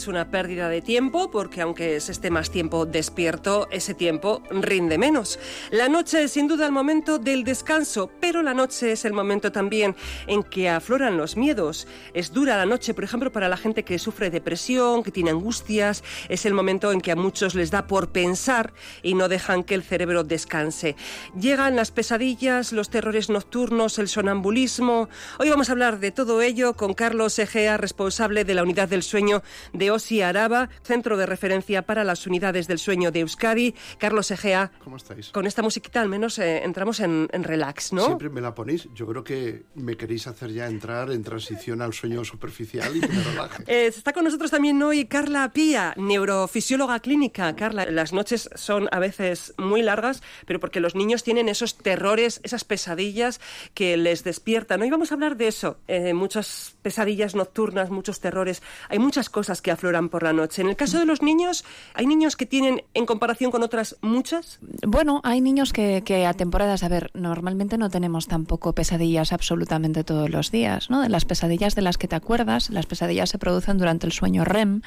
Es una pérdida de tiempo porque aunque se esté más tiempo despierto, ese tiempo rinde menos. La noche es sin duda el momento del descanso, pero la noche es el momento también en que afloran los miedos. Es dura la noche, por ejemplo, para la gente que sufre depresión, que tiene angustias. Es el momento en que a muchos les da por pensar y no dejan que el cerebro descanse. Llegan las pesadillas, los terrores nocturnos, el sonambulismo. Hoy vamos a hablar de todo ello con Carlos Egea, responsable de la unidad del sueño de Osi Araba, centro de referencia para las unidades del sueño de Euskadi. Carlos Egea. ¿Cómo estáis? Con esta musiquita al menos eh, entramos en, en, relax, ¿no? Siempre me la ponéis. Yo creo que me queréis hacer ya entrar en transición al sueño superficial y que me relaje. eh, está con nosotros también hoy Carla Pía, neurofisióloga clínica. Carla, las noches son a veces muy largas, pero porque los niños tienen esos terrores, esas pesadillas que les despiertan. Hoy vamos a hablar de eso. Eh, muchas pesadillas nocturnas, muchos terrores hay muchas cosas que afloran por la noche. En el caso de los niños, ¿hay niños que tienen, en comparación con otras, muchas? Bueno, hay niños que, que a temporadas, a ver, normalmente no tenemos tampoco pesadillas absolutamente todos los días, ¿no? Las pesadillas de las que te acuerdas, las pesadillas se producen durante el sueño REM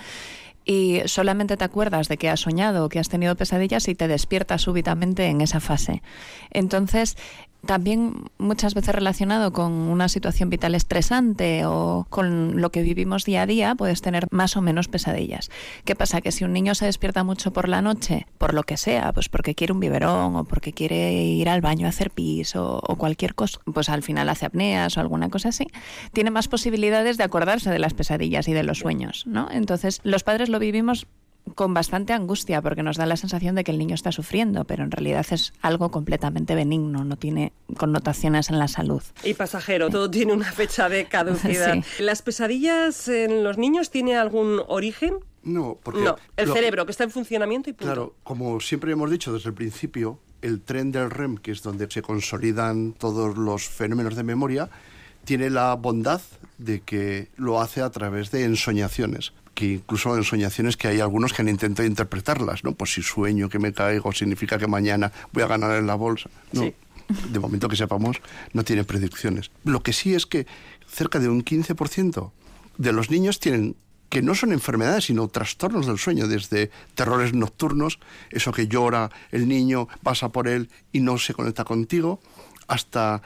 y solamente te acuerdas de que has soñado o que has tenido pesadillas y te despiertas súbitamente en esa fase. Entonces, también muchas veces relacionado con una situación vital estresante o con lo que vivimos día a día, puedes tener más o menos pesadillas. ¿Qué pasa? Que si un niño se despierta mucho por la noche, por lo que sea, pues porque quiere un biberón o porque quiere ir al baño a hacer pis o, o cualquier cosa, pues al final hace apneas o alguna cosa así, tiene más posibilidades de acordarse de las pesadillas y de los sueños, ¿no? Entonces, los padres lo vivimos con bastante angustia porque nos da la sensación de que el niño está sufriendo, pero en realidad es algo completamente benigno, no tiene connotaciones en la salud. Y pasajero, todo tiene una fecha de caducidad. Sí. ¿Las pesadillas en los niños tiene algún origen? No, porque... No, el lo, cerebro que está en funcionamiento y punto. Claro, como siempre hemos dicho desde el principio, el tren del REM, que es donde se consolidan todos los fenómenos de memoria, tiene la bondad de que lo hace a través de ensoñaciones que incluso en soñaciones que hay algunos que han intentado interpretarlas, ¿no? Pues si sueño que me caigo significa que mañana voy a ganar en la bolsa. No, sí. de momento que sepamos, no tiene predicciones. Lo que sí es que cerca de un 15% de los niños tienen que no son enfermedades, sino trastornos del sueño, desde terrores nocturnos, eso que llora el niño, vas a por él y no se conecta contigo, hasta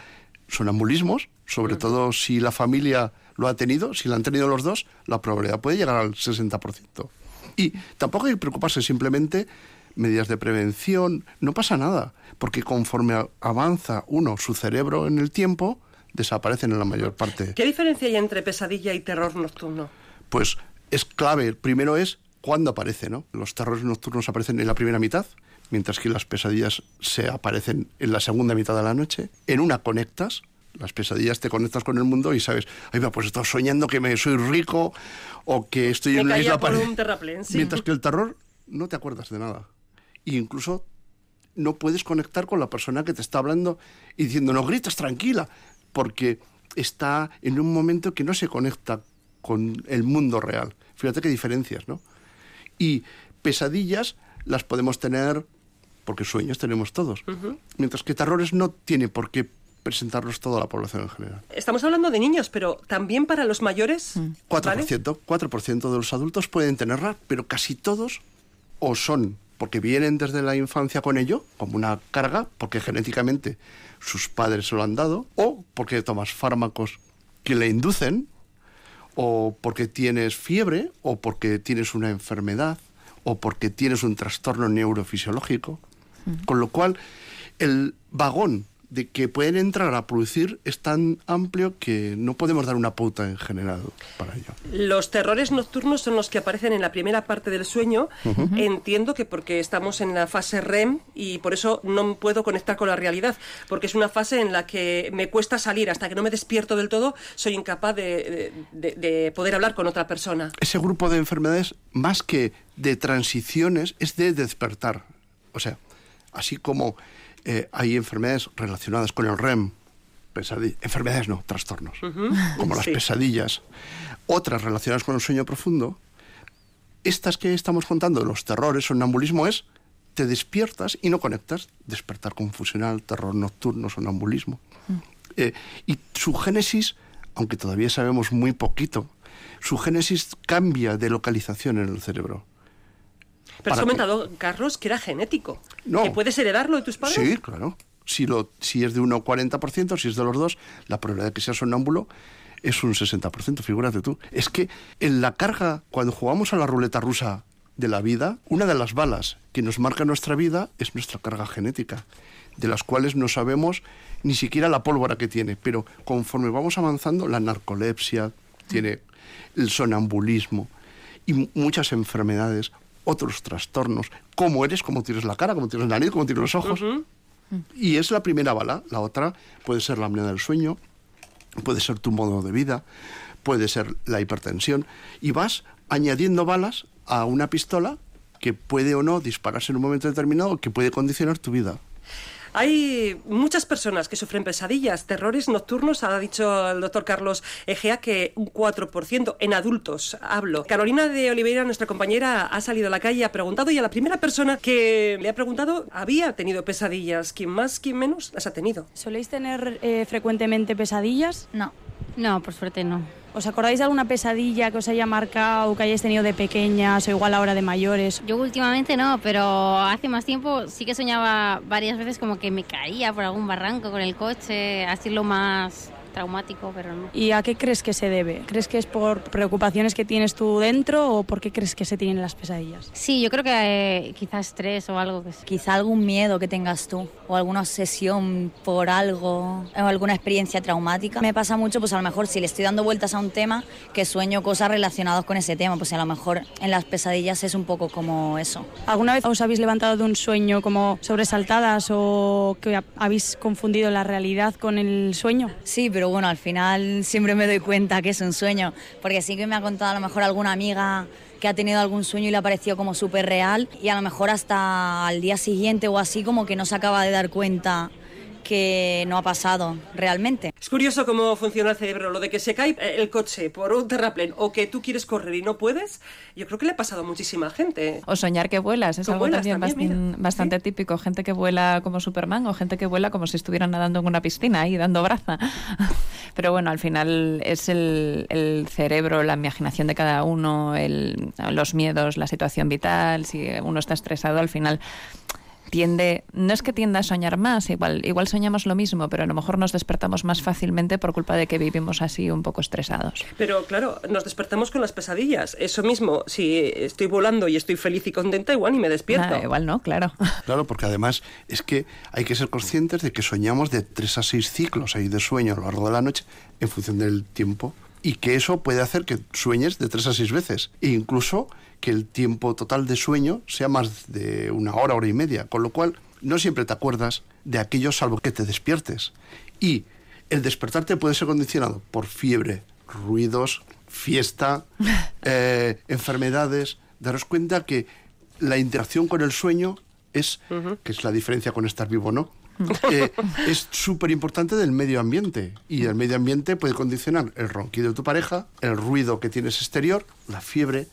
sonambulismos, sobre todo si la familia lo ha tenido, si lo han tenido los dos, la probabilidad puede llegar al 60%. Y tampoco hay que preocuparse, simplemente medidas de prevención, no pasa nada, porque conforme avanza uno su cerebro en el tiempo, desaparecen en la mayor parte. ¿Qué diferencia hay entre pesadilla y terror nocturno? Pues es clave. Primero es cuándo aparece, ¿no? Los terrores nocturnos aparecen en la primera mitad, mientras que las pesadillas se aparecen en la segunda mitad de la noche. En una conectas, las pesadillas te conectas con el mundo y sabes, ay, va, pues estoy soñando que me soy rico o que estoy me en una isla por un terraplén, sí. Mientras que el terror no te acuerdas de nada. E incluso no puedes conectar con la persona que te está hablando y diciendo, no gritas, tranquila, porque está en un momento que no se conecta con el mundo real. Fíjate qué diferencias, ¿no? Y pesadillas las podemos tener porque sueños tenemos todos. Uh -huh. Mientras que terrores no tiene por qué presentarlos toda la población en general. Estamos hablando de niños, pero también para los mayores. 4%, ¿vale? 4% de los adultos pueden tenerla, pero casi todos o son porque vienen desde la infancia con ello, como una carga, porque genéticamente sus padres se lo han dado, o porque tomas fármacos que le inducen, o porque tienes fiebre, o porque tienes una enfermedad, o porque tienes un trastorno neurofisiológico. Uh -huh. Con lo cual, el vagón de que pueden entrar a producir es tan amplio que no podemos dar una pauta en general para ello. Los terrores nocturnos son los que aparecen en la primera parte del sueño. Entiendo que porque estamos en la fase REM y por eso no puedo conectar con la realidad, porque es una fase en la que me cuesta salir hasta que no me despierto del todo, soy incapaz de, de poder hablar con otra persona. Ese grupo de enfermedades, más que de transiciones, es de despertar. O sea, así como eh, hay enfermedades relacionadas con el REM, enfermedades no, trastornos, como las pesadillas, otras relacionadas con el sueño profundo. Estas que estamos contando, los terrores, sonambulismo, es te despiertas y no conectas. Despertar confusional, terror nocturno, sonambulismo. Mm. Eh, y su génesis, aunque todavía sabemos muy poquito, su génesis cambia de localización en el cerebro. Pero has comentado, Carlos, que era genético. No. ¿Que puedes heredarlo de tus padres? Sí, claro. Si, lo, si es de uno 40%, si es de los dos, la probabilidad de que sea sonámbulo es un 60%, figúrate tú. Es que en la carga, cuando jugamos a la ruleta rusa de la vida, una de las balas que nos marca nuestra vida es nuestra carga genética, de las cuales no sabemos ni siquiera la pólvora que tiene, pero conforme vamos avanzando, la narcolepsia tiene el sonambulismo y muchas enfermedades otros trastornos, cómo eres, cómo tienes la cara, cómo tienes la nariz, cómo tienes los ojos. Y es la primera bala. La otra puede ser la apnea del sueño, puede ser tu modo de vida, puede ser la hipertensión. Y vas añadiendo balas a una pistola que puede o no dispararse en un momento determinado, que puede condicionar tu vida. Hay muchas personas que sufren pesadillas, terrores nocturnos, ha dicho el doctor Carlos Egea que un 4% en adultos hablo. Carolina de Oliveira, nuestra compañera, ha salido a la calle, ha preguntado y a la primera persona que le ha preguntado había tenido pesadillas. ¿Quién más, quién menos las ha tenido? ¿Soléis tener eh, frecuentemente pesadillas? No, no, por suerte no. ¿Os acordáis de alguna pesadilla que os haya marcado, que hayáis tenido de pequeñas o igual ahora de mayores? Yo últimamente no, pero hace más tiempo sí que soñaba varias veces como que me caía por algún barranco con el coche, así lo más traumático, pero no. ¿Y a qué crees que se debe? ¿Crees que es por preocupaciones que tienes tú dentro o por qué crees que se tienen las pesadillas? Sí, yo creo que eh, quizás estrés o algo. Que Quizá algún miedo que tengas tú o alguna obsesión por algo o alguna experiencia traumática. Me pasa mucho, pues a lo mejor si le estoy dando vueltas a un tema, que sueño cosas relacionadas con ese tema, pues a lo mejor en las pesadillas es un poco como eso. ¿Alguna vez os habéis levantado de un sueño como sobresaltadas o que habéis confundido la realidad con el sueño? Sí, pero bueno, al final siempre me doy cuenta que es un sueño, porque sí que me ha contado a lo mejor alguna amiga que ha tenido algún sueño y le ha parecido como súper real y a lo mejor hasta al día siguiente o así como que no se acaba de dar cuenta que no ha pasado realmente. Es curioso cómo funciona el cerebro, lo de que se cae el coche por un terraplén o que tú quieres correr y no puedes, yo creo que le ha pasado a muchísima gente. O soñar que vuelas, es algo también, bastante, típico, gente que vuela como Superman o gente que vuela como si estuvieran nadando en una piscina y dando braza. Pero bueno, al final es el, el cerebro, la imaginación de cada uno, el, los miedos, la situación vital, si uno está estresado, al final tiende, no es que tienda a soñar más, igual, igual soñamos lo mismo, pero a lo mejor nos despertamos más fácilmente por culpa de que vivimos así un poco estresados. Pero claro, nos despertamos con las pesadillas. Eso mismo, si estoy volando y estoy feliz y contenta, igual ni me despierto. Ah, igual no, claro. Claro, porque además es que hay que ser conscientes de que soñamos de tres a seis ciclos ahí de sueño a lo largo de la noche en función del tiempo y que eso puede hacer que sueñes de tres a seis veces e incluso que el tiempo total de sueño sea más de una hora, hora y media, con lo cual no siempre te acuerdas de aquello salvo que te despiertes. Y el despertarte puede ser condicionado por fiebre, ruidos, fiesta, eh, enfermedades. Daros cuenta que la interacción con el sueño es, que es la diferencia con estar vivo, ¿no? Eh, es súper importante del medio ambiente. Y el medio ambiente puede condicionar el ronquido de tu pareja, el ruido que tienes exterior, la fiebre,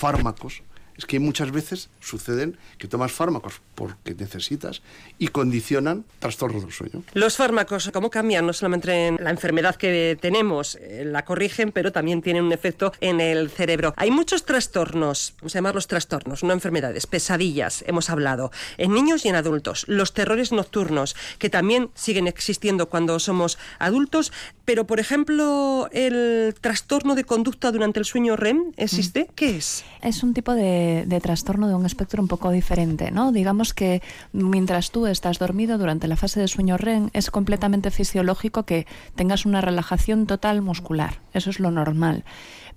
fármacos. Es que muchas veces suceden que tomas fármacos porque necesitas y condicionan trastornos del sueño. Los fármacos, ¿cómo cambian? No solamente en la enfermedad que tenemos, eh, la corrigen, pero también tienen un efecto en el cerebro. Hay muchos trastornos, vamos a llamarlos trastornos, no enfermedades, pesadillas, hemos hablado, en niños y en adultos. Los terrores nocturnos, que también siguen existiendo cuando somos adultos, pero por ejemplo, el trastorno de conducta durante el sueño REM, ¿existe? Mm. ¿Qué es? Es un tipo de de, trastorno de un espectro un poco diferente, ¿no? Digamos que mientras tú estás dormido durante la fase de sueño REM es completamente fisiológico que tengas una relajación total muscular. Eso es lo normal.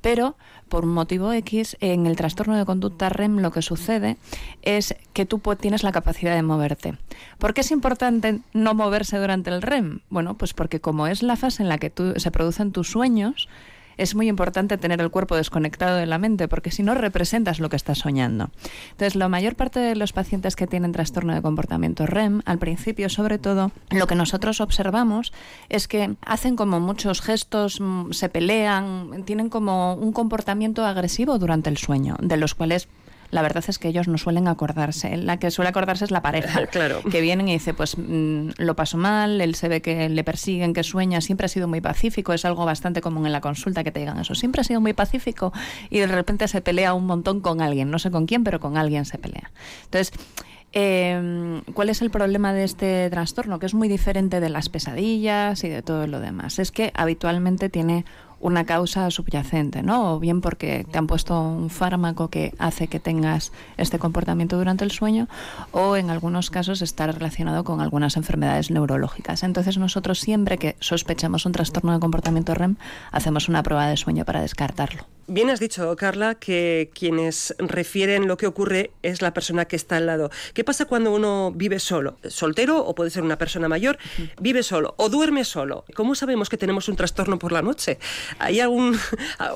Pero por un motivo X, en el trastorno de conducta REM lo que sucede es que tú tienes la capacidad de moverte. ¿Por qué es importante no moverse durante el REM? Bueno, pues porque como es la fase en la que tú, se producen tus sueños, es muy importante tener el cuerpo desconectado de la mente, porque si no representas lo que estás soñando. Entonces, la mayor parte de los pacientes que tienen trastorno de comportamiento REM, al principio, sobre todo, lo que nosotros observamos es que hacen como muchos gestos, mm, se pelean, tienen como un comportamiento agresivo durante el sueño, de los cuales la verdad es que ellos no suelen acordarse. La que suele acordarse es la pareja. Claro. Que vienen y dice, pues mm, lo paso mal, él se ve que le persiguen, que sueña, siempre ha sido muy pacífico, es algo bastante común en la consulta que te digan eso, siempre ha sido muy pacífico y de repente se pelea un montón con alguien, no sé con quién, pero con alguien se pelea. Entonces, eh, ¿cuál es el problema de este trastorno? Que es muy diferente de las pesadillas y de todo lo demás. Es que habitualmente tiene una causa subyacente, ¿no? O bien porque te han puesto un fármaco que hace que tengas este comportamiento durante el sueño, o en algunos casos está relacionado con algunas enfermedades neurológicas. Entonces nosotros siempre que sospechamos un trastorno de comportamiento REM, hacemos una prueba de sueño para descartarlo. Bien has dicho, Carla, que quienes refieren lo que ocurre es la persona que está al lado. ¿Qué pasa cuando uno vive solo? ¿Soltero o puede ser una persona mayor? Vive solo o duerme solo. ¿Cómo sabemos que tenemos un trastorno por la noche? ¿Hay algún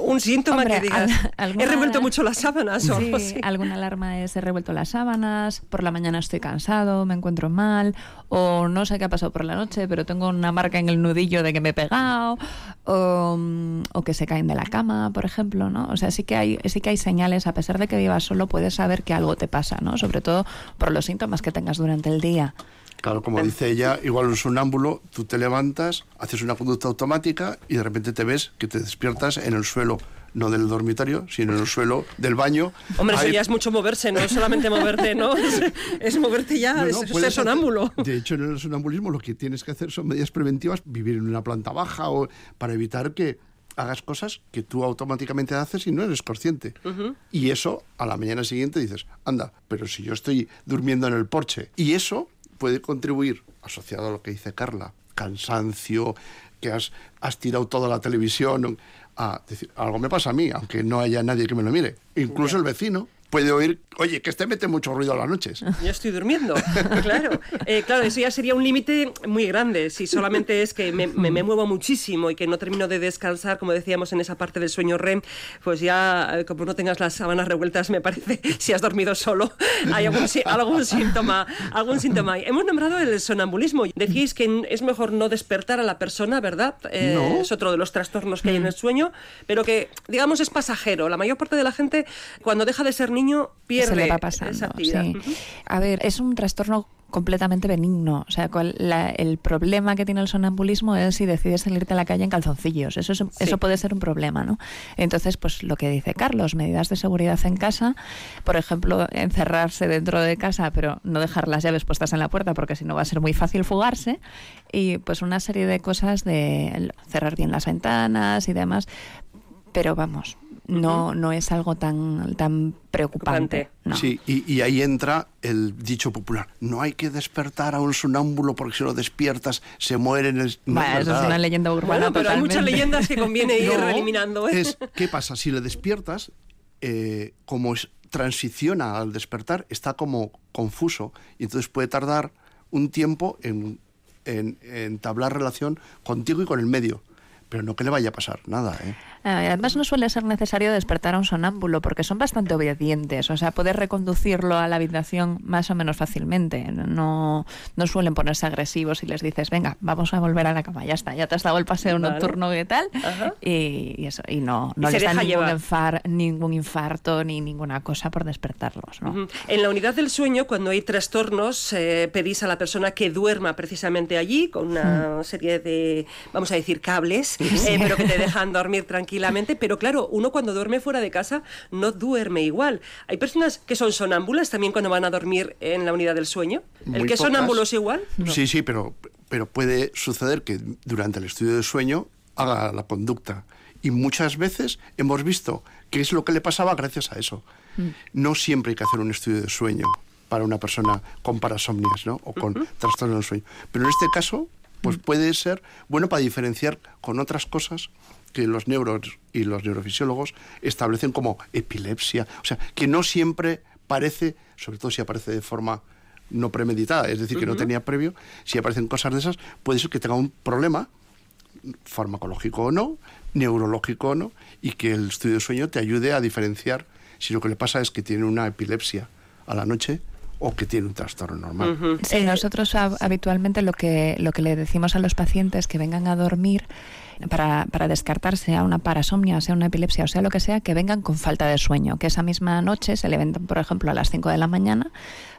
un síntoma Hombre, que digas, al- alguna- he revuelto mucho las sábanas o algo Sí, así? alguna alarma es he revuelto las sábanas, por la mañana estoy cansado, me encuentro mal, o no sé qué ha pasado por la noche, pero tengo una marca en el nudillo de que me he pegado, o, mm, o que se caen de la cama, por ejemplo, ¿no? O sea, sí que hay, sí que hay señales, a pesar de que vivas solo, puedes saber que algo te pasa, ¿no? Sobre todo por los síntomas que tengas durante el día. Claro, como dice ella, igual un sonámbulo, tú te levantas, haces una conducta automática y de repente te ves que te despiertas en el suelo, no del dormitorio, sino en el suelo del baño. Hombre, eso Ahí- ya es mucho moverse, no es solamente moverte, ¿no? Es, es moverte ya, No, no, es ser hacer- sonámbulo. De hecho, en el sonambulismo lo que tienes que hacer son medidas preventivas, vivir en una planta baja o para evitar que hagas cosas que tú automáticamente haces y no eres consciente. Y eso a la mañana siguiente dices, anda, pero si yo estoy durmiendo en el porche. Y eso puede contribuir, asociado a lo que dice Carla, cansancio, que has, has tirado toda la televisión, a decir, algo me pasa a mí, aunque no haya nadie que me lo mire. Incluso el vecino puede oír, oye, que este mete mucho ruido a las noches. Yo estoy durmiendo, claro. Eh, claro, eso ya sería un límite muy grande. Si solamente es que me, me- me muevo muchísimo y que no termino de descansar, como decíamos en esa parte del sueño REM, pues ya, eh, como no tengas las sábanas revueltas, me parece, si has dormido solo, hay algún, algún síntoma. Algún síntoma. Hemos nombrado el sonambulismo. Decís que es mejor no despertar a la persona, ¿verdad? Eh, No. Es otro de los trastornos que hay en el sueño, pero que, digamos, es pasajero. La mayor parte de la gente, cuando deja de ser niño, pierde se le va esa pasando. actividad. sí. Ujú. A ver, es un trastorno completamente benigno. O sea, cual- la- el problema que tiene el sonambulismo es si decides salirte a la calle en calzoncillos. Eso, es, eso puede ser un problema, ¿no? Entonces, pues lo que dice Carlos, medidas de seguridad en casa, por ejemplo, encerrarse dentro de casa, pero no dejar las llaves puestas en la puerta porque si no va a ser muy fácil fugarse. Y pues una serie de cosas de cerrar bien las ventanas y demás. Pero vamos, no, no es algo tan, tan preocupante. No. Sí, y, y ahí entra el dicho popular, no hay que despertar a un sonámbulo porque si lo despiertas se muere en el... No Bueno, eso es una leyenda urbana Bueno, pero hay muchas leyendas que conviene ir No, eliminando. ¿eh? Es, ¿Qué pasa? Si le despiertas, eh, como es- transiciona al despertar, está como confuso y entonces puede tardar un tiempo en entablar relación contigo y con el medio. Pero no que le vaya a pasar nada, ¿eh? Ah, y Además no suele ser necesario despertar a un sonámbulo porque son bastante obedientes, o sea, poder reconducirlo a la habitación más o menos fácilmente. No, no suelen ponerse agresivos y les dices, venga, vamos a volver a la cama, ya está, ya te has dado el paseo Vale. nocturno y tal, y, y eso, y no, Y no se les da deja ningún, ningún infarto ni ninguna cosa por despertarlos, ¿no? En la unidad del sueño, cuando hay trastornos, eh, pedís a la persona que duerma precisamente allí con una serie de, vamos a decir, cables, eh, pero que te dejan dormir tranquilamente. Pero claro, uno cuando duerme fuera de casa no duerme igual. Hay personas que son sonámbulas también cuando van a dormir en la unidad del sueño. ¿El Muy que es pocas. sonámbulo es igual? Sí, sí, pero, pero puede suceder que durante el estudio del sueño haga la conducta. Y muchas veces hemos visto qué es lo que le pasaba gracias a eso. No siempre hay que hacer un estudio de sueño para una persona con parasomnias ¿no? o con trastorno del sueño. Pero en este caso, pues puede ser bueno para diferenciar con otras cosas que los neuros y los neurofisiólogos establecen como epilepsia. O sea, que no siempre parece, sobre todo si aparece de forma no premeditada, es decir, que no tenía previo, si aparecen cosas de esas, puede ser que tenga un problema farmacológico o no, neurológico o no, y que el estudio de sueño te ayude a diferenciar si lo que le pasa es que tiene una epilepsia a la noche o que tiene un trastorno normal. Sí, nosotros habitualmente lo que, lo que le decimos a los pacientes que vengan a dormir para, para descartar sea una parasomnia, sea una epilepsia o sea lo que sea, que vengan con falta de sueño, que esa misma noche se levanten, por ejemplo, a las 5 de la mañana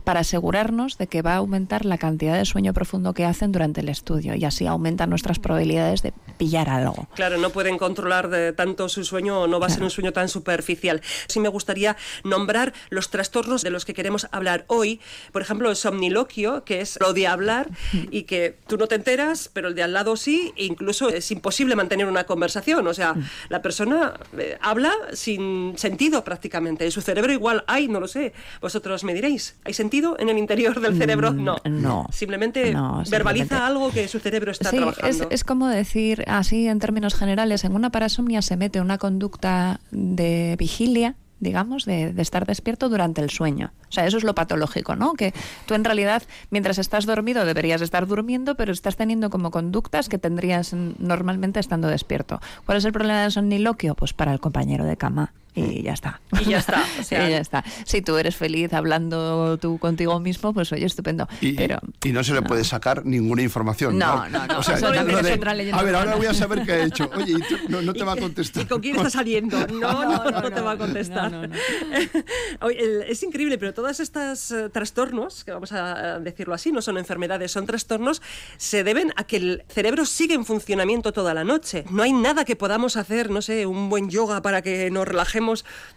para asegurarnos de que va a aumentar la cantidad de sueño profundo que hacen durante el estudio y así aumentan nuestras probabilidades de pillar algo. Claro, no pueden controlar de tanto su sueño o no va a ser un sueño tan superficial. Sí me gustaría nombrar los trastornos de los que queremos hablar hoy. Por ejemplo, el somniloquio, que es lo de hablar y que tú no te enteras, pero el de al lado sí, e incluso es imposible mantener una conversación. O sea, la persona eh, habla sin sentido prácticamente. En su cerebro igual hay, no lo sé. Vosotros me diréis, ¿hay sentido? En el interior del cerebro? Mm, No. no. Simplemente No, verbaliza simplemente- algo que su cerebro está Sí, es, trabajando. es como decir, así en términos generales, en una parasomnia se mete una conducta de vigilia, digamos, de, de estar despierto durante el sueño. O sea, eso es lo patológico, ¿no? Que tú en realidad, mientras estás dormido, deberías estar durmiendo, pero estás teniendo como conductas que tendrías normalmente estando despierto. ¿Cuál es el problema del somniloquio? Pues para el compañero de cama. Y ya está. Y ya está, o sea- Y ya está. Si tú eres feliz hablando tú contigo mismo, pues oye, estupendo. Y, pero, y no se le puede sacar ninguna información. No, no, no, O sea, eso de, A ver, ahora urbana". voy a saber qué ha hecho. Oye, y tú- no, no te va a ¿Y contestar. con quién está saliendo? No, no, no, te va a contestar. no, no, no. Es increíble, pero todos estos eh, trastornos, que vamos a decirlo así, no son enfermedades, son trastornos, se deben a que el cerebro sigue en funcionamiento toda la noche. No hay nada que podamos hacer, no sé, un buen yoga para que nos relajemos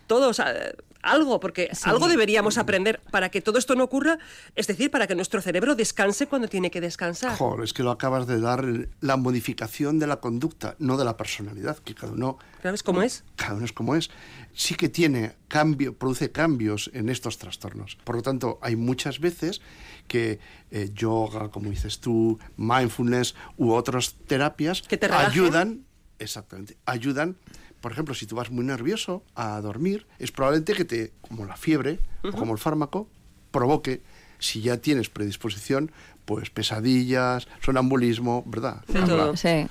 todos. eh, Algo, porque algo deberíamos aprender para que todo esto no ocurra, es decir, para que nuestro cerebro descanse cuando tiene que descansar. Joder, es que lo acabas de dar la modificación de la conducta, no de la personalidad, que cada uno, ¿Sabes cómo es? cada uno es como es. Sí que tiene cambio, produce cambios en estos trastornos. Por lo tanto, hay muchas veces que eh, yoga, como dices tú, mindfulness u otras terapias Que te ayudan, exactamente, ayudan. Por ejemplo, si tú vas muy nervioso a dormir, es probablemente que te, como la fiebre o como el fármaco, provoque, si ya tienes predisposición, pues pesadillas, sonambulismo, ¿verdad? Todo. Sí.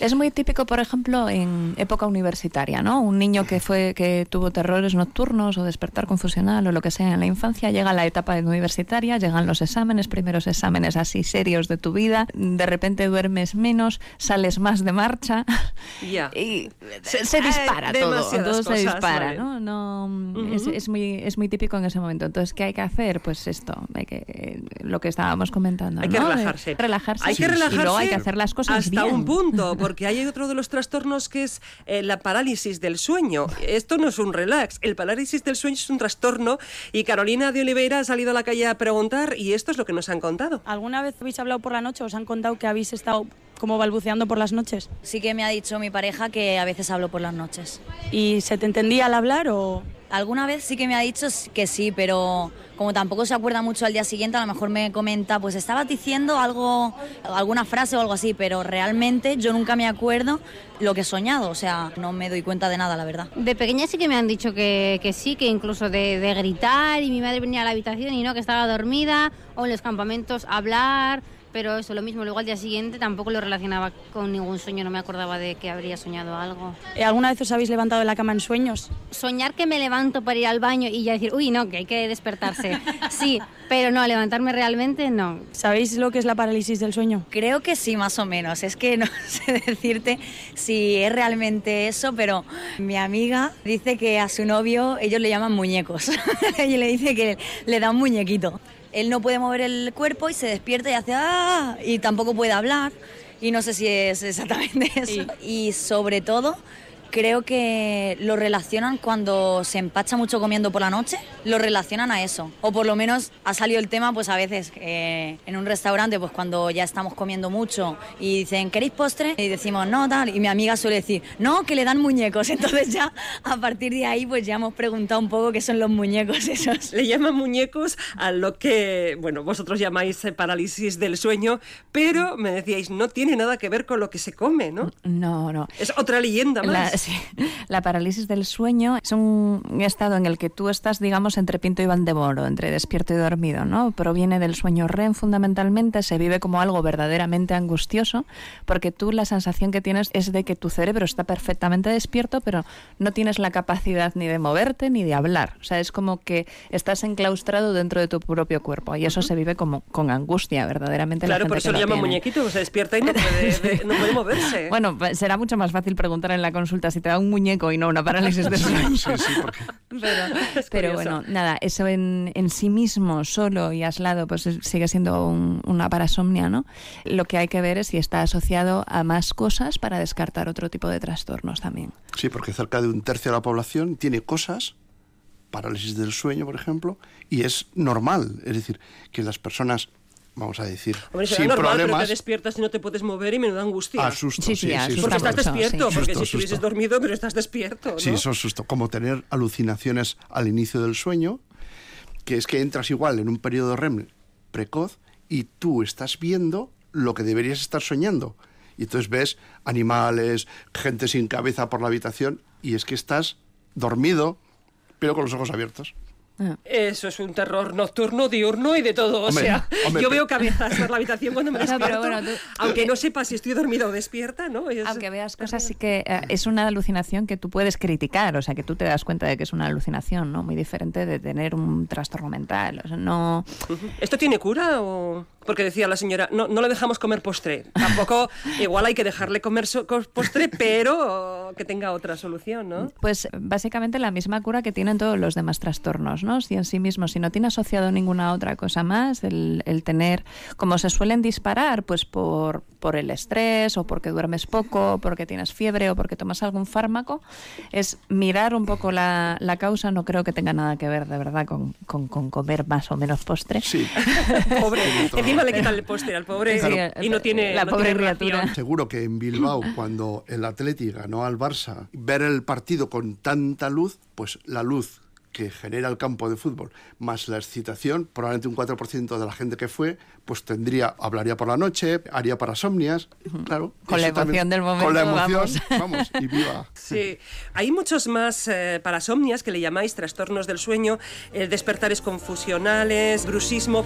Es muy típico, por ejemplo, en época universitaria, ¿no? Un niño que fue que tuvo terrores nocturnos o despertar confusional o lo que sea en la infancia, llega a la etapa universitaria, llegan los exámenes, primeros exámenes así serios de tu vida, de repente duermes menos, sales más de marcha y se, se Eh, dispara todo, todo se dispara, vale. ¿no? es, es muy es muy típico en ese momento. Entonces, ¿qué hay que hacer? Pues esto, hay que eh, lo que estábamos comentando, Hay que ¿no? De relajarse. relajarse. Hay que relajarse. Y luego hay que hacer las cosas hasta bien. un punto, porque hay otro de los trastornos que es eh, la parálisis del sueño. Esto no es un relax. El parálisis del sueño es un trastorno y Carolina de Oliveira ha salido a la calle a preguntar y esto es lo que nos han contado. ¿Alguna vez habéis hablado por la noche? ¿Os han contado que habéis estado como balbuceando por las noches? Sí que me ha dicho mi pareja que a veces hablo por las noches. ¿Y se te entendía al hablar o...? Alguna vez sí que me ha dicho que sí, pero como tampoco se acuerda mucho al día siguiente, a lo mejor me comenta, pues estabas diciendo algo, alguna frase o algo así, pero realmente yo nunca me acuerdo lo que he soñado, o sea, no me doy cuenta de nada, la verdad. De pequeña sí que me han dicho que, que sí, que incluso de, de gritar y mi madre venía a la habitación y no, que estaba dormida, o en los campamentos hablar, pero eso, lo mismo, luego al día siguiente tampoco lo relacionaba con ningún sueño, no me acordaba de que habría soñado algo. Eh, ¿Alguna vez os habéis levantado de la cama en sueños? Soñar que me levanto para ir al baño y ya decir, uy, no, que hay que despertarse. Sí, pero no, levantarme realmente no. ¿Sabéis lo que es la parálisis del sueño? Creo que sí, más o menos. Es que no sé decirte si es realmente eso, pero mi amiga dice que a su novio ellos le llaman muñecos. Ella le dice que le da un muñequito. Él no puede mover el cuerpo y se despierta y hace ¡ah! y tampoco puede hablar. Y no sé si es exactamente eso. Y sobre todo creo que lo relacionan cuando se empacha mucho comiendo por la noche, lo relacionan a eso. O por lo menos ha salido el tema, pues a veces eh, en un restaurante, pues cuando ya estamos comiendo mucho y dicen, ¿queréis postre? Y decimos, no, tal. Y mi amiga suele decir, no, que le dan muñecos. Entonces ya a partir de ahí, pues ya hemos preguntado un poco qué son los muñecos esos. Le llaman muñecos a lo que, bueno, vosotros llamáis eh, parálisis del sueño, pero me decíais, no tiene nada que ver con lo que se come, ¿no? No, no. Es otra leyenda más. La, sí, la parálisis del sueño es un estado en el que tú estás, digamos, entre Pinto y Valdemoro, entre despierto y dormido, ¿no? Proviene del sueño REM fundamentalmente, se vive como algo verdaderamente angustioso, porque tú la sensación que tienes es de que tu cerebro está perfectamente despierto, pero no tienes la capacidad ni de moverte ni de hablar. O sea, es como que estás enclaustrado dentro de tu propio cuerpo y eso se vive como con angustia, verdaderamente. Claro, por eso lo llaman tiene. muñequito, se despierta y no puede, no puede moverse. Bueno, pues será mucho más fácil preguntar en la consulta si te da un muñeco y no una parálisis del sueño. Sí, sí, porque Pero, bueno, nada, eso en, en sí mismo, solo y aislado, pues es- sigue siendo un- una parasomnia, ¿no? Lo que hay que ver es si está asociado a más cosas para descartar otro tipo de trastornos también. Sí, porque cerca de un tercio de la población tiene cosas, parálisis del sueño, por ejemplo, y es normal. Es decir, que las personas, vamos a decir, Hombre, será sin normal, pero problemas, te despiertas y no te puedes mover y menuda angustia. asusto. Sí, sí, asusta Porque estás despierto, sí. porque Susto, si estuvieses dormido, pero estás despierto, ¿no? Sí, eso es susto. Como tener alucinaciones al inicio del sueño, que es que entras igual en un periodo REM precoz y tú estás viendo lo que deberías estar soñando. Y entonces ves animales, gente sin cabeza por la habitación y es que estás dormido, pero con los ojos abiertos. Eso es un terror nocturno, diurno y de todo. Hombre, o sea, hombre, yo pero- veo cabezas por la habitación cuando me No, pero despierto, bueno, tú- aunque no sepa si estoy dormida o despierta, ¿no? Es- Aunque veas cosas, sí que eh, es una alucinación que tú puedes criticar, o sea, que tú te das cuenta de que es una alucinación, ¿no? Muy diferente de tener un trastorno mental. O sea, no. ¿Esto tiene cura o...? Porque decía la señora, no, no le dejamos comer postre. Tampoco, igual hay que dejarle comer so- postre, pero que tenga otra solución, ¿no? Pues básicamente la misma cura que tienen todos los demás trastornos, ¿no? Si en sí mismo, si no tiene asociado ninguna otra cosa más, el, el tener, como se suelen disparar, pues por, por el estrés o porque duermes poco, o porque tienes fiebre o porque tomas algún fármaco, es mirar un poco la, la causa, no creo que tenga nada que ver de verdad con, con- con comer más o menos postre. Sí, Pobre. Encima le quitan el postre al pobre Sí, y no tiene la no pobre tiene criatura. seguro que en Bilbao, cuando el Atleti ganó al Barça, ver el partido con tanta luz, pues la luz que genera el campo de fútbol, más la excitación, probablemente un 4% de la gente que fue, pues tendría, hablaría por la noche, haría parasomnias, claro. Con la eso también- emoción del Con la momento, emoción, vamos, y viva. Sí, hay muchos más eh, parasomnias que le llamáis trastornos del sueño, eh, despertares confusionales, bruxismo.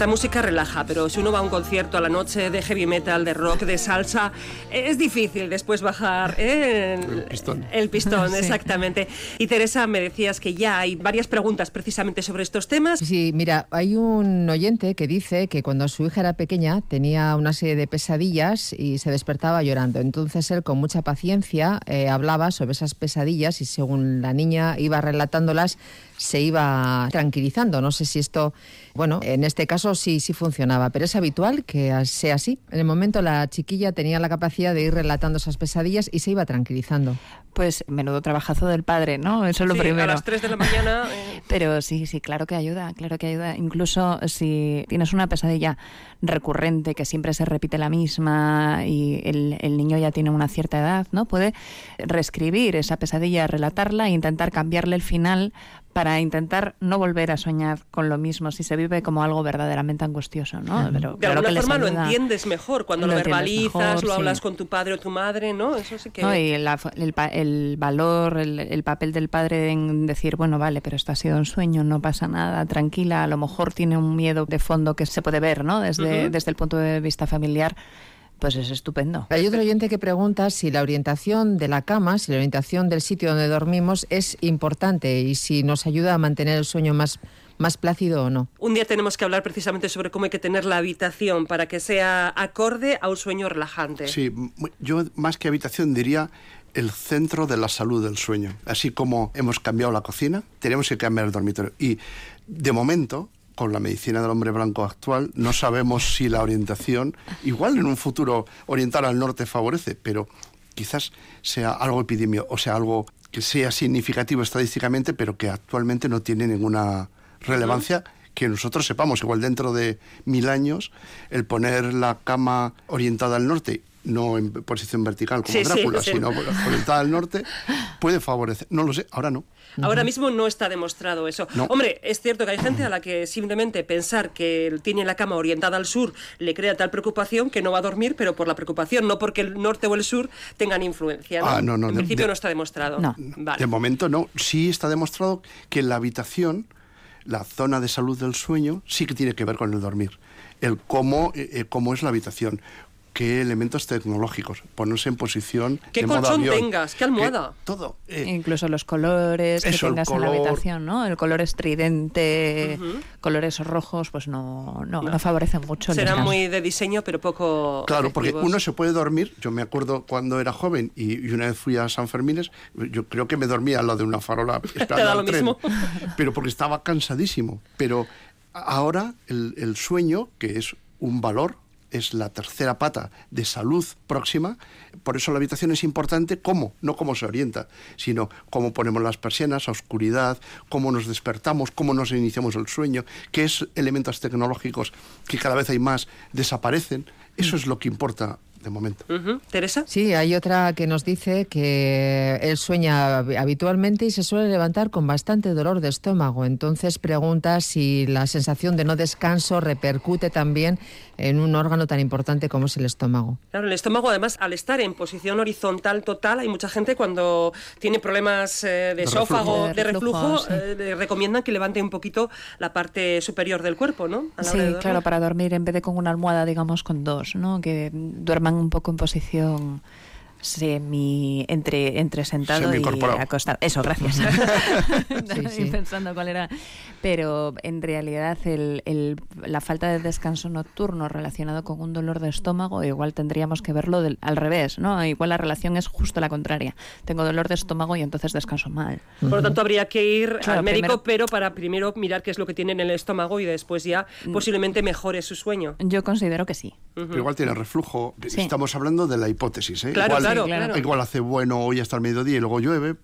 Esta música relaja, pero si uno va a un concierto a la noche de heavy metal, de rock, de salsa, es difícil después bajar ¿eh? El pistón. El pistón, Sí. exactamente. Y Teresa, me decías que ya hay varias preguntas precisamente sobre estos temas. Sí, mira, hay un oyente que dice que cuando su hija era pequeña tenía una serie de pesadillas y se despertaba llorando. Entonces él con mucha paciencia eh, hablaba sobre esas pesadillas y según la niña iba relatándolas se iba tranquilizando. No sé si esto, bueno, en este caso sí, sí funcionaba, pero es habitual que sea así. En el momento la chiquilla tenía la capacidad de ir relatando esas pesadillas y se iba tranquilizando. Pues menudo trabajazo del padre, ¿no? Eso es lo Sí, primero. A las 3 de la mañana. eh, Pero sí, sí, claro que ayuda, claro que ayuda. Incluso si tienes una pesadilla recurrente que siempre se repite la misma y el, el niño ya tiene una cierta edad, ¿no? Puede reescribir esa pesadilla, relatarla e intentar cambiarle el final para intentar no volver a soñar con lo mismo si se vive como algo verdaderamente angustioso, ¿no? Pero de claro alguna forma lo entiendes mejor cuando lo, verbalizas, mejor, lo sí. hablas con tu padre o tu madre, ¿no? Eso sí que. No, y la el, pa- el valor, el, el, papel del padre en decir, bueno, vale, pero esto ha sido un sueño, no pasa nada, tranquila, a lo mejor tiene un miedo de fondo que se puede ver, ¿no? Desde, desde el punto de vista familiar. Pues es estupendo. Hay otro oyente que pregunta si la orientación de la cama, si la orientación del sitio donde dormimos es importante y si nos ayuda a mantener el sueño más más plácido o no. Un día tenemos que hablar precisamente sobre cómo hay que tener la habitación para que sea acorde a un sueño relajante. Sí, yo más que habitación diría el centro de la salud del sueño. Así como hemos cambiado la cocina, tenemos que cambiar el dormitorio. Y de momento, con la medicina del hombre blanco actual, no sabemos si la orientación, igual en un futuro orientar al norte favorece, pero quizás sea algo epidemio, o sea, algo que sea significativo estadísticamente, pero que actualmente no tiene ninguna relevancia que nosotros sepamos, igual dentro de mil años, el poner la cama orientada al norte no en posición vertical como Drácula, sino orientada al norte, puede favorecer. No lo sé, ahora no. Ahora mismo no está demostrado eso. Hombre, es cierto que hay gente a la que simplemente pensar que tiene la cama orientada al sur le crea tal preocupación que no va a dormir, pero por la preocupación, no porque el norte o el sur tengan influencia. Ah, no, en principio no está demostrado. De momento no. Sí está demostrado que la habitación la zona de salud del sueño sí que tiene que ver con el dormir. El cómo, eh, eh, cómo es la habitación, qué elementos tecnológicos, ponerse en posición. ¿Qué colchón tengas? ¿Qué almohada? todo. Eh, Incluso los colores que tengas en la habitación, ¿no? El color estridente, colores rojos, pues no, no, no. favorecen mucho. Será muy de diseño, pero poco. Claro, porque uno se puede dormir. Yo me acuerdo cuando era joven y, una vez fui a San Fermines, yo creo que me dormía al lado de una farola esperando al tren, pero porque estaba cansadísimo. Pero ahora el, el sueño, que es un valor es la tercera pata de salud próxima, por eso la habitación es importante cómo, no cómo se orienta, sino cómo ponemos las persianas, a oscuridad, cómo nos despertamos, cómo nos iniciamos el sueño, qué es elementos tecnológicos que cada vez hay más desaparecen. Eso es lo que importa de momento. ¿Teresa? Sí, hay otra que nos dice que él sueña habitualmente y se suele levantar con bastante dolor de estómago. Entonces pregunta si la sensación de no descanso repercute también en un órgano tan importante como es el estómago. Claro, el estómago además al estar en posición horizontal total, hay mucha gente cuando tiene problemas eh, de, esófago, de reflujo, eh, le recomiendan que levante un poquito la parte superior del cuerpo, ¿no? sí, claro, para dormir en vez de con una almohada, digamos, con dos, ¿no? Que duerman un poco en posición semi entre entre sentado y acostado. Eso, gracias. pensando cuál era. Pero en realidad el, la falta de descanso nocturno relacionado con un dolor de estómago, igual tendríamos que verlo al revés, ¿no? Igual la relación es justo la contraria. Tengo dolor de estómago y entonces descanso mal. Por lo tanto, habría que ir al médico, pero para primero mirar qué es lo que tiene en el estómago y después ya mm. posiblemente mejore su sueño. Yo considero que sí. Pero igual tiene reflujo. Estamos hablando de la hipótesis, ¿eh? Claro, claro, claro. Igual hace bueno hoy hasta el mediodía y luego llueve.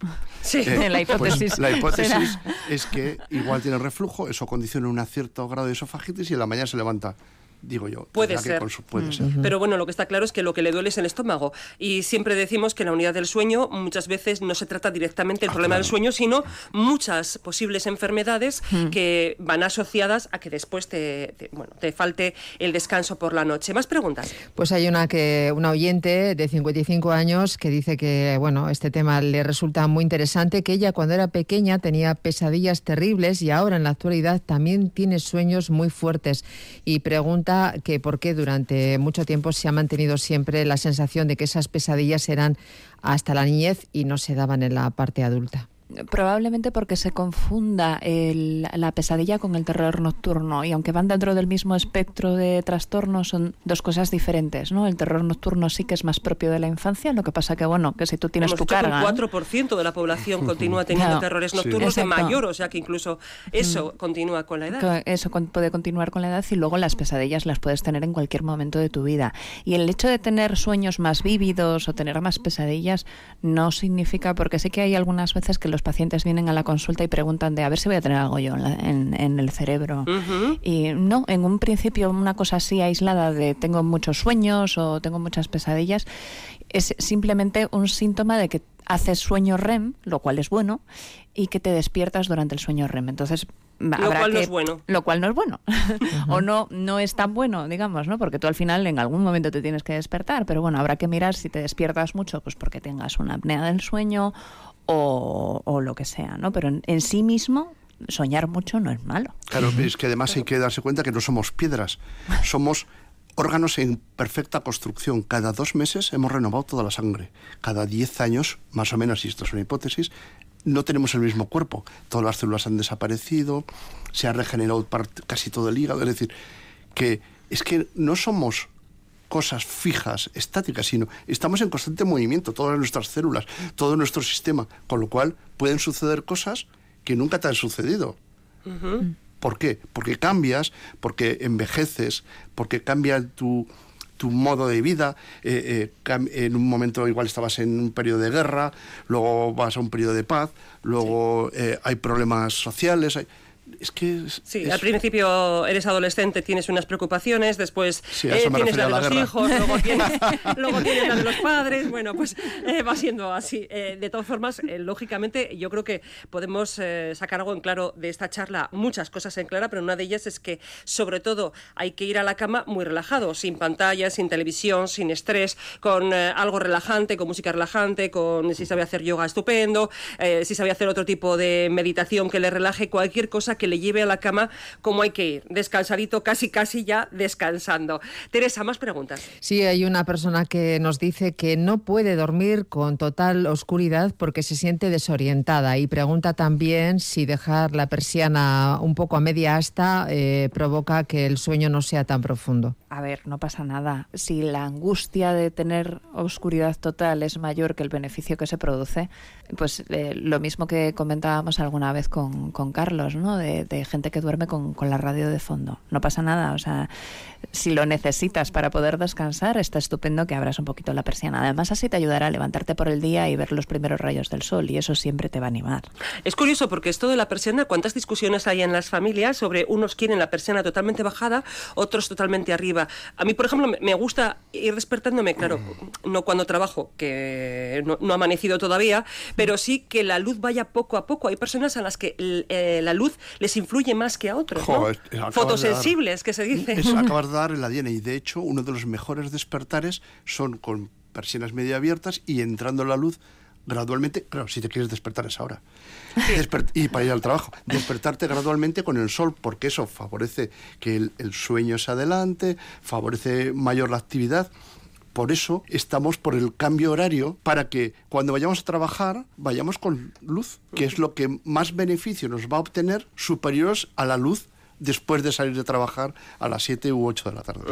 Sí, eh, la pues hipótesis. la hipótesis es que igual tiene reflujo, eso condiciona un cierto grado de esofagitis y en la mañana se levanta digo yo. Puede ser. puede ser. Pero bueno, lo que está claro es que lo que le duele es el estómago. Y siempre decimos que en la unidad del sueño muchas veces no se trata directamente el ah, problema del sueño, sino muchas posibles enfermedades que van asociadas a que después te, bueno, te falte el descanso por la noche. ¿Más preguntas? Pues hay una que una oyente de 55 años que dice que bueno, este tema le resulta muy interesante, que ella cuando era pequeña tenía pesadillas terribles y ahora en la actualidad también tiene sueños muy fuertes y pregunta que por qué durante mucho tiempo se ha mantenido siempre la sensación de que esas pesadillas eran hasta la niñez y no se daban en la parte adulta. Probablemente porque se confunda la pesadilla con el terror nocturno y aunque van dentro del mismo espectro de trastornos son dos cosas diferentes, ¿no? El terror nocturno sí que es más propio de la infancia, lo que pasa que bueno, que si tú tienes tu carga, el 4% de la población continúa teniendo terrores nocturnos de mayor, o sea que incluso eso mm. continúa con la edad. Eso puede continuar con la edad y luego las pesadillas las puedes tener en cualquier momento de tu vida. Y el hecho de tener sueños más vívidos o tener más pesadillas no significa porque sé que hay algunas veces que los pacientes vienen a la consulta y preguntan de a ver si voy a tener algo yo en, el cerebro. Y no, en un principio una cosa así aislada de tengo muchos sueños o tengo muchas pesadillas es simplemente un síntoma de que haces sueño REM, lo cual es bueno, y que te despiertas durante el sueño REM. Entonces, lo habrá cual que, no es bueno. Lo cual no es bueno. o no, no es tan bueno, digamos, ¿no? Porque tú al final en algún momento te tienes que despertar, pero bueno, habrá que mirar si te despiertas mucho, pues porque tengas una apnea del sueño o, o lo que sea, ¿no? Pero en, en sí mismo soñar mucho no es malo. Claro, es que además hay que darse cuenta que no somos piedras, somos órganos en perfecta construcción. Cada dos meses hemos renovado toda la sangre. Cada diez años, más o menos, y esto es una hipótesis, no tenemos el mismo cuerpo. Todas las células han desaparecido, se ha regenerado casi todo el hígado. Es decir, que es que no somos cosas fijas, estáticas, sino estamos en constante movimiento, todas nuestras células, todo nuestro sistema, con lo cual pueden suceder cosas que nunca te han sucedido. ¿Por qué? Porque cambias, porque envejeces, porque cambia tu, tu modo de vida. eh, eh, en un momento igual estabas en un periodo de guerra, luego vas a un periodo de paz, luego eh, hay problemas sociales. hay- es que... es- Sí, es- al principio eres adolescente, tienes unas preocupaciones, después Sí, eh, tienes la de la los guerra. hijos, luego tienes, luego tienes la de los padres, bueno, pues eh, va siendo así. Eh, de todas formas, eh, lógicamente, yo creo que podemos eh, sacar algo en claro de esta charla, muchas cosas en clara, pero una de ellas es que, sobre todo, hay que ir a la cama muy relajado, sin pantalla, sin televisión, sin estrés, con eh, algo relajante, con música relajante, con si sabe hacer yoga estupendo, si sabe hacer otro tipo de meditación que le relaje, cualquier cosa que le lleve a la cama como hay que ir, descansadito, casi casi ya descansando. Teresa, más preguntas. Sí, hay una persona que nos dice que no puede dormir con total oscuridad porque se siente desorientada y pregunta también si dejar la persiana un poco a media asta eh, provoca que el sueño no sea tan profundo. A ver, no pasa nada. Si la angustia de tener oscuridad total es mayor que el beneficio que se produce, pues eh, lo mismo que comentábamos alguna vez con, con Carlos, ¿no? De, de gente que duerme con, con la radio de fondo. No pasa nada. O sea, si lo necesitas para poder descansar, está estupendo que abras un poquito la persiana. Además, así te ayudará a levantarte por el día y ver los primeros rayos del sol, y eso siempre te va a animar. Es curioso porque esto de la persiana, cuántas discusiones hay en las familias sobre unos quieren la persiana totalmente bajada, otros totalmente arriba. A mí, por ejemplo, me- gusta ir despertándome, claro, no cuando trabajo, que no, no ha amanecido todavía, pero sí que la luz vaya poco a poco. Hay personas a las que eh, la luz les influye más que a otros, ¿no? Dar- Fotosensibles, que se dice. Eso acabas de dar en la diana y de hecho uno de los mejores despertares son con persianas medio abiertas y entrando la luz gradualmente, claro, si te quieres despertar a esa hora. Desper- y para ir al trabajo, despertarte gradualmente con el sol, porque eso favorece que el, el sueño se adelante, favorece mayor la actividad. Por eso estamos por el cambio horario para que cuando vayamos a trabajar vayamos con luz, que es lo que más beneficio nos va a obtener superiores a la luz después de salir de trabajar a las 7 u 8 de la tarde.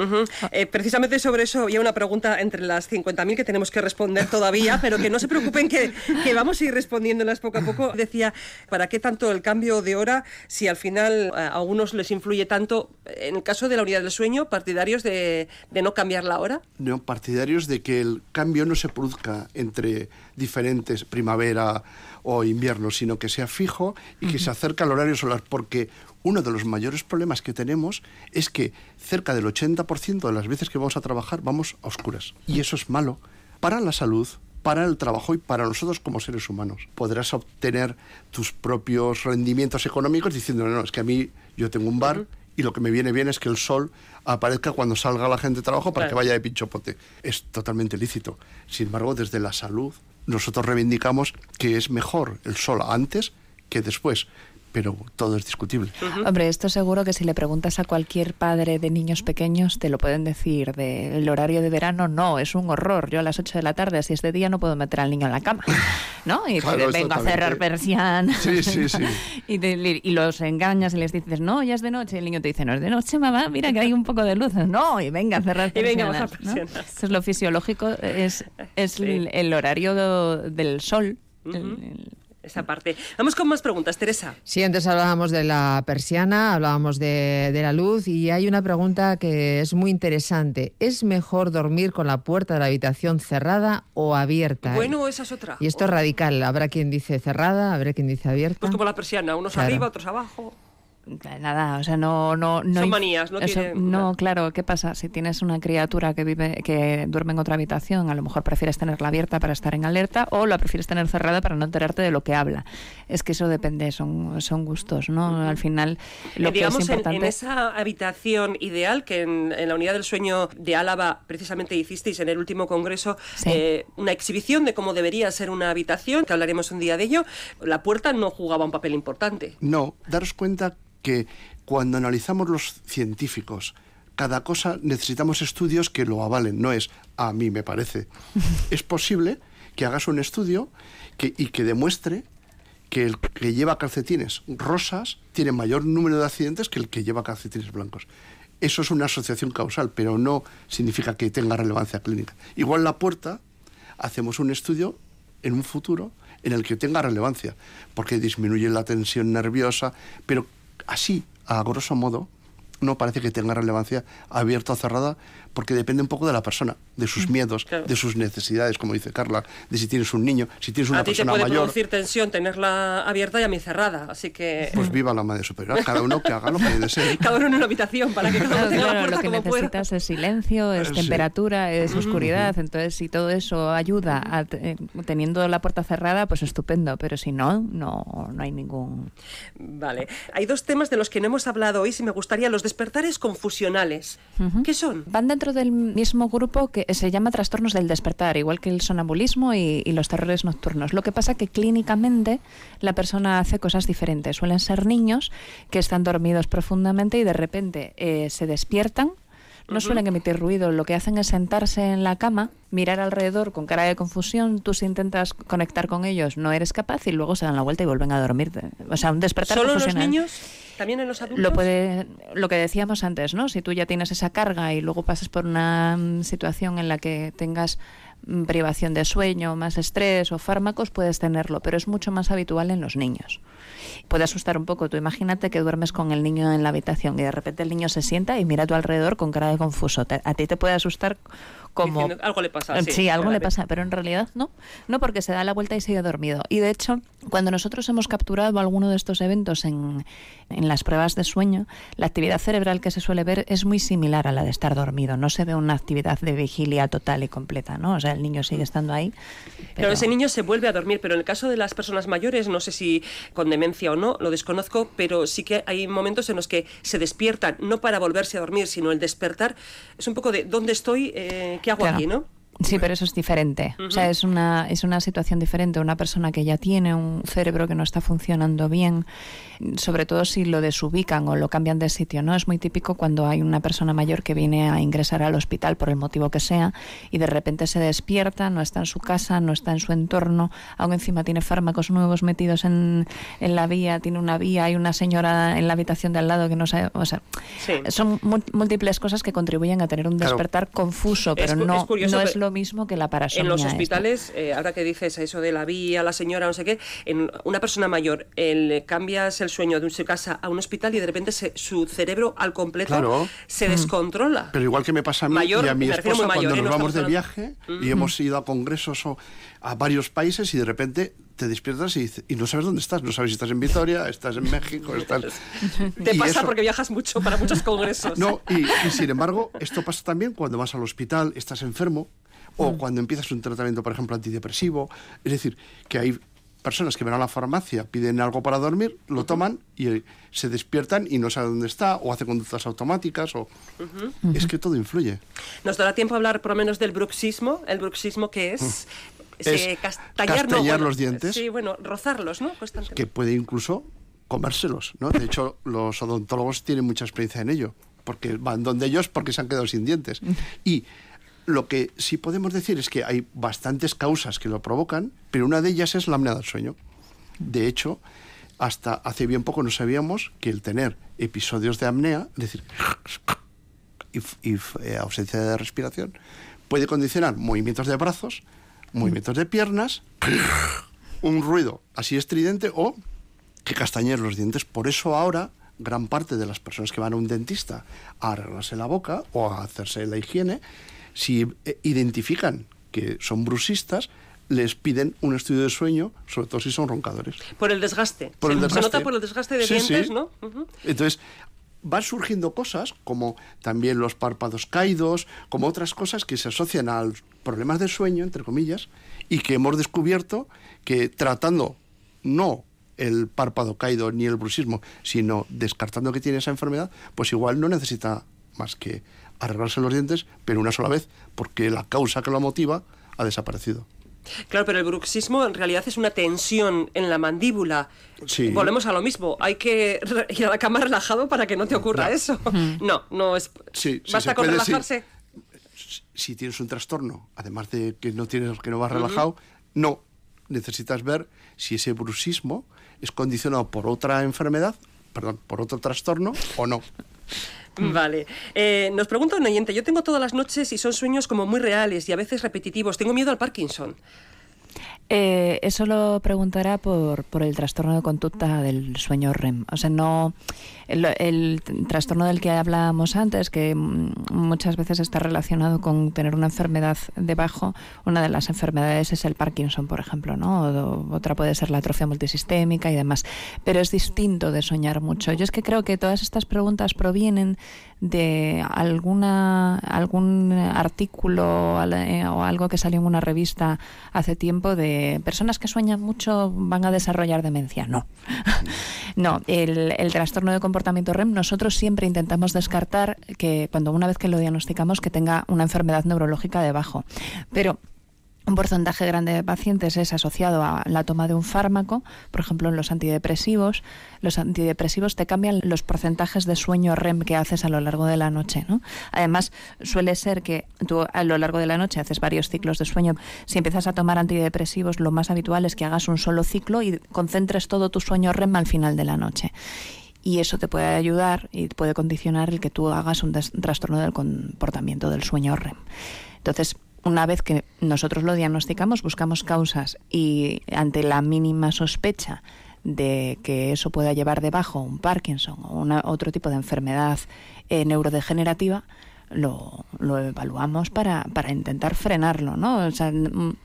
Eh, precisamente sobre eso había una pregunta entre las 50.000 que tenemos que responder todavía, pero que no se preocupen que, que vamos a ir respondiéndolas poco a poco. Decía, ¿para qué tanto el cambio de hora si al final eh, a algunos les influye tanto? En el caso de la unidad del sueño, partidarios de, de no cambiar la hora. No, partidarios de que el cambio no se produzca entre diferentes primavera o invierno, sino que sea fijo y que se acerque al horario solar, porque uno de los mayores problemas que tenemos es que cerca del 80% de las veces que vamos a trabajar vamos a oscuras. Y eso es malo para la salud, para el trabajo y para nosotros como seres humanos. Podrás obtener tus propios rendimientos económicos diciendo, no, no, es que a mí yo tengo un bar y lo que me viene bien es que el sol aparezca cuando salga la gente de trabajo para Claro. que vaya de pinchopote. Es totalmente lícito. Sin embargo, desde la salud, nosotros reivindicamos que es mejor el sol antes que después. Pero todo es discutible. Hombre, esto seguro que si le preguntas a cualquier padre de niños pequeños te lo pueden decir. De, el horario de verano no, es un horror. Yo a las 8 de la tarde, si es de día, no puedo meter al niño en la cama. ¿No? Y Claro, vengo a cerrar persianas. Sí, sí, sí. y, te- y los engañas y les dices, no, ya es de noche. Y el niño te dice, no es de noche, mamá, mira que hay un poco de luz. No, y venga a cerrar Y venga a persianas. ¿no? persianas. Esto es lo fisiológico, es, es Sí. el, el horario del sol. El- Esa parte. Vamos con más preguntas, Teresa. Sí, antes hablábamos de la persiana, hablábamos de, de la luz y hay una pregunta que es muy interesante. ¿Es mejor dormir con la puerta de la habitación cerrada o abierta? Bueno, esa es otra. Y esto es radical. Habrá quien dice cerrada, habrá quien dice abierta. Pues como la persiana, unos Claro. arriba, otros abajo. Nada, o sea, no... no, no Son manías, no eso- No, claro, ¿qué pasa? Si tienes una criatura que vive, que duerme en otra habitación, a lo mejor prefieres tenerla abierta para estar en alerta o la prefieres tener cerrada para no enterarte de lo que habla. Es que eso depende, son, son gustos, ¿no? Al final, lo Eh, que digamos, es en- importante... en, esa habitación ideal que en, en la unidad del sueño de Álava precisamente hicisteis en el último congreso, Sí. eh, una exhibición de cómo debería ser una habitación, que hablaremos un día de ello, la puerta no jugaba un papel importante. No, daros cuenta que cuando analizamos los científicos, cada cosa necesitamos estudios que lo avalen, no es a mí me parece. es posible que hagas un estudio que, y que demuestre que el que lleva calcetines rosas tiene mayor número de accidentes que el que lleva calcetines blancos. Eso es una asociación causal, pero no significa que tenga relevancia clínica. Igual la puerta, hacemos un estudio en un futuro en el que tenga relevancia, porque disminuye la tensión nerviosa, pero así, a grosso modo, no parece que tenga relevancia abierta o cerrada, porque depende un poco de la persona, de sus miedos, Mm, claro. de sus necesidades, como dice Carla, de si tienes un niño, si tienes una a ti te persona puede mayor. producir tensión tenerla abierta y a mí cerrada, así que Pues viva la madre superior, cada uno que haga lo que desee. cada uno en una habitación para que cada uno Claro, tenga la claro, puerta lo que como pueda. necesitas es silencio, es Sí. temperatura, es oscuridad. Entonces, si todo eso ayuda a eh, teniendo la puerta cerrada, pues estupendo. Pero si no, no, no hay ningún. Vale. Hay dos temas de los que no hemos hablado hoy, si me gustaría, los despertares confusionales. ¿Qué son? Van dentro del mismo grupo que se llama trastornos del despertar, igual que el sonambulismo y, y los terrores nocturnos. Lo que pasa que clínicamente la persona hace cosas diferentes. Suelen ser niños que están dormidos profundamente y de repente eh, se despiertan. No suelen emitir ruido, lo que hacen es sentarse en la cama, mirar alrededor con cara de confusión, tú si intentas conectar con ellos no eres capaz y luego se dan la vuelta y vuelven a dormir. O sea, un despertar ¿Solo los niños? ¿También en los adultos? Lo puede, lo que decíamos antes, ¿no? Si tú ya tienes esa carga y luego pasas por una mm, situación en la que tengas mm, privación de sueño, más estrés o fármacos, puedes tenerlo, pero es mucho más habitual en los niños. Puede asustar un poco. Tú imagínate que duermes con el niño en la habitación y de repente el niño se sienta y mira a tu alrededor con cara de confuso. Te- a ti te puede asustar como Diciendo, algo le pasa. Sí, Sí, algo le pasa, pero en realidad no. No porque se da la vuelta y sigue dormido. Y de hecho, cuando nosotros hemos capturado alguno de estos eventos en, en las pruebas de sueño, la actividad cerebral que se suele ver es muy similar a la de estar dormido. No se ve una actividad de vigilia total y completa, ¿no? O sea, el niño sigue estando ahí. Pero pero- ese niño se vuelve a dormir, pero en el caso de las personas mayores, no sé si con demencia o no, lo desconozco, pero sí que hay momentos en los que se despiertan, no para volverse a dormir, sino el despertar es un poco de ¿dónde estoy? Eh, ¿Qué hago Claro. aquí? ¿no? Sí, pero eso es diferente. O sea, es una, es una situación diferente. Una persona que ya tiene un cerebro que no está funcionando bien, sobre todo si lo desubican o lo cambian de sitio, ¿no? Es muy típico cuando hay una persona mayor que viene a ingresar al hospital por el motivo que sea y de repente se despierta, no está en su casa, no está en su entorno, aún encima tiene fármacos nuevos metidos en, en la vía, tiene una vía, hay una señora en la habitación de al lado que no sabe, o sea, Sí. son múltiples cosas que contribuyen a tener un Claro. despertar confuso, pero Es no, es curioso no es lo mismo que la parasomnia. En los hospitales, eh, ahora que dices eso de la vía, la señora, no sé qué, en una persona mayor, el, cambias el sueño de su casa a un hospital y de repente se- su cerebro al completo Claro. se descontrola. Pero igual que me pasa a mí Mayor, y a mi esposa mayor, cuando ¿eh? nos No vamos de viaje y hemos ido a congresos o a varios países y de repente te despiertas y, no sabes dónde estás. No sabes si estás en Vitoria, estás en México, estás... Te pasa eso- porque viajas mucho para muchos congresos. No, y, y sin embargo, esto pasa también cuando vas al hospital, estás enfermo, o Mm. cuando empiezas un tratamiento, por ejemplo, antidepresivo. Es decir, que hay personas que van a la farmacia, piden algo para dormir, lo toman y eh, se despiertan y no saben dónde está, o hace conductas automáticas, o... Es que todo influye. Nos dará tiempo a hablar por lo menos del bruxismo. ¿El bruxismo qué es? Se- Es castañar, no, castañar bueno, los dientes. Sí, bueno, rozarlos, ¿no? Constantemente. que puede incluso comérselos, ¿no? De hecho, los odontólogos tienen mucha experiencia en ello, porque van donde ellos porque se han quedado sin dientes. Y lo que sí podemos decir es que hay bastantes causas que lo provocan, pero una de ellas es la apnea del sueño. De hecho, hasta hace bien poco no sabíamos que el tener episodios de apnea, es decir, y, y eh, ausencia de respiración, puede condicionar movimientos de brazos, movimientos de piernas, un ruido así estridente o que castañer los dientes. Por eso ahora gran parte de las personas que van a un dentista a arreglarse la boca o a hacerse la higiene, si eh, identifican que son brusistas, les piden un estudio de sueño, sobre todo si son roncadores. Por el desgaste. Por el se, desgaste. se nota por el desgaste de Sí, dientes, sí. ¿no? Entonces, van surgiendo cosas como también los párpados caídos, como otras cosas que se asocian a problemas de sueño, entre comillas, y que hemos descubierto que tratando no el párpado caído ni el bruxismo, sino descartando que tiene esa enfermedad, pues igual no necesita más que arreglarse los dientes, pero una sola vez, porque la causa que lo motiva ha desaparecido. Claro, pero el bruxismo en realidad es una tensión en la mandíbula. Sí. Volvemos a lo mismo. Hay que ir a la cama relajado para que no te ocurra No. eso. No, no es. Sí, sí Basta con puede, relajarse. si tienes un trastorno, además de que no tienes que no vas relajado, no necesitas ver si ese bruxismo es condicionado por otra enfermedad, perdón, por otro trastorno o no. Vale. Eh, nos pregunta un oyente, yo tengo todas las noches y son sueños como muy reales y a veces repetitivos. Tengo miedo al Parkinson. Eh, eso lo preguntará por, por el trastorno de conducta del sueño REM. O sea, no. El, el trastorno del que hablábamos antes, que muchas veces está relacionado con tener una enfermedad debajo, una de las enfermedades es el Parkinson, por ejemplo, ¿no? Otra puede ser la atrofia multisistémica y demás. Pero es distinto de soñar mucho. Yo es que creo que todas estas preguntas provienen de alguna algún artículo eh, o algo que salió en una revista hace tiempo de personas que sueñan mucho van a desarrollar demencia. No. no, el, el trastorno de comportamiento REM nosotros siempre intentamos descartar que cuando una vez que lo diagnosticamos que tenga una enfermedad neurológica debajo. Pero un porcentaje grande de pacientes es asociado a la toma de un fármaco, por ejemplo, en los antidepresivos. Los antidepresivos te cambian los porcentajes de sueño REM que haces a lo largo de la noche. ¿no? Además, suele ser que tú a lo largo de la noche haces varios ciclos de sueño. Si empiezas a tomar antidepresivos, lo más habitual es que hagas un solo ciclo y concentres todo tu sueño REM al final de la noche. Y eso te puede ayudar y puede condicionar el que tú hagas un trastorno del comportamiento del sueño REM. Entonces, una vez que nosotros lo diagnosticamos, buscamos causas y ante la mínima sospecha de que eso pueda llevar debajo un Parkinson o una, otro tipo de enfermedad eh, neurodegenerativa, lo, lo evaluamos para, para intentar frenarlo, ¿no? O sea, mm,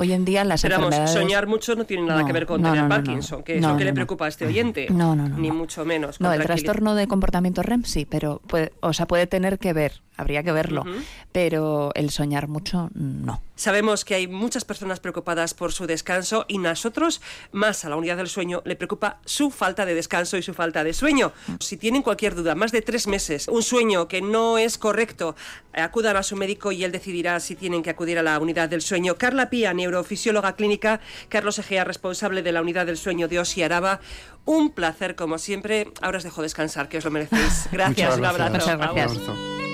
hoy en día las Pero vamos, enfermedades... soñar mucho no tiene nada No, que ver con no, tener. Parkinson, que es lo que le preocupa a este oyente. No, no, no, Ni mucho menos. No, el trastorno de comportamiento REM sí, pero puede, o sea, puede tener que ver, habría que verlo, pero el soñar mucho no. Sabemos que hay muchas personas preocupadas por su descanso y nosotros, más a la unidad del sueño, le preocupa su falta de descanso y su falta de sueño. Si tienen cualquier duda, más de tres meses, un sueño que no es correcto, acudan a su médico y él decidirá si tienen que acudir a la unidad del sueño. Carla Pía, neurofisióloga clínica, Carlos Egea, responsable de la unidad del sueño de Osi Araba. Un placer, como siempre. Ahora os dejo descansar, que os lo merecéis. Gracias, Muchas un gracias. abrazo. Muchas gracias. Un abrazo.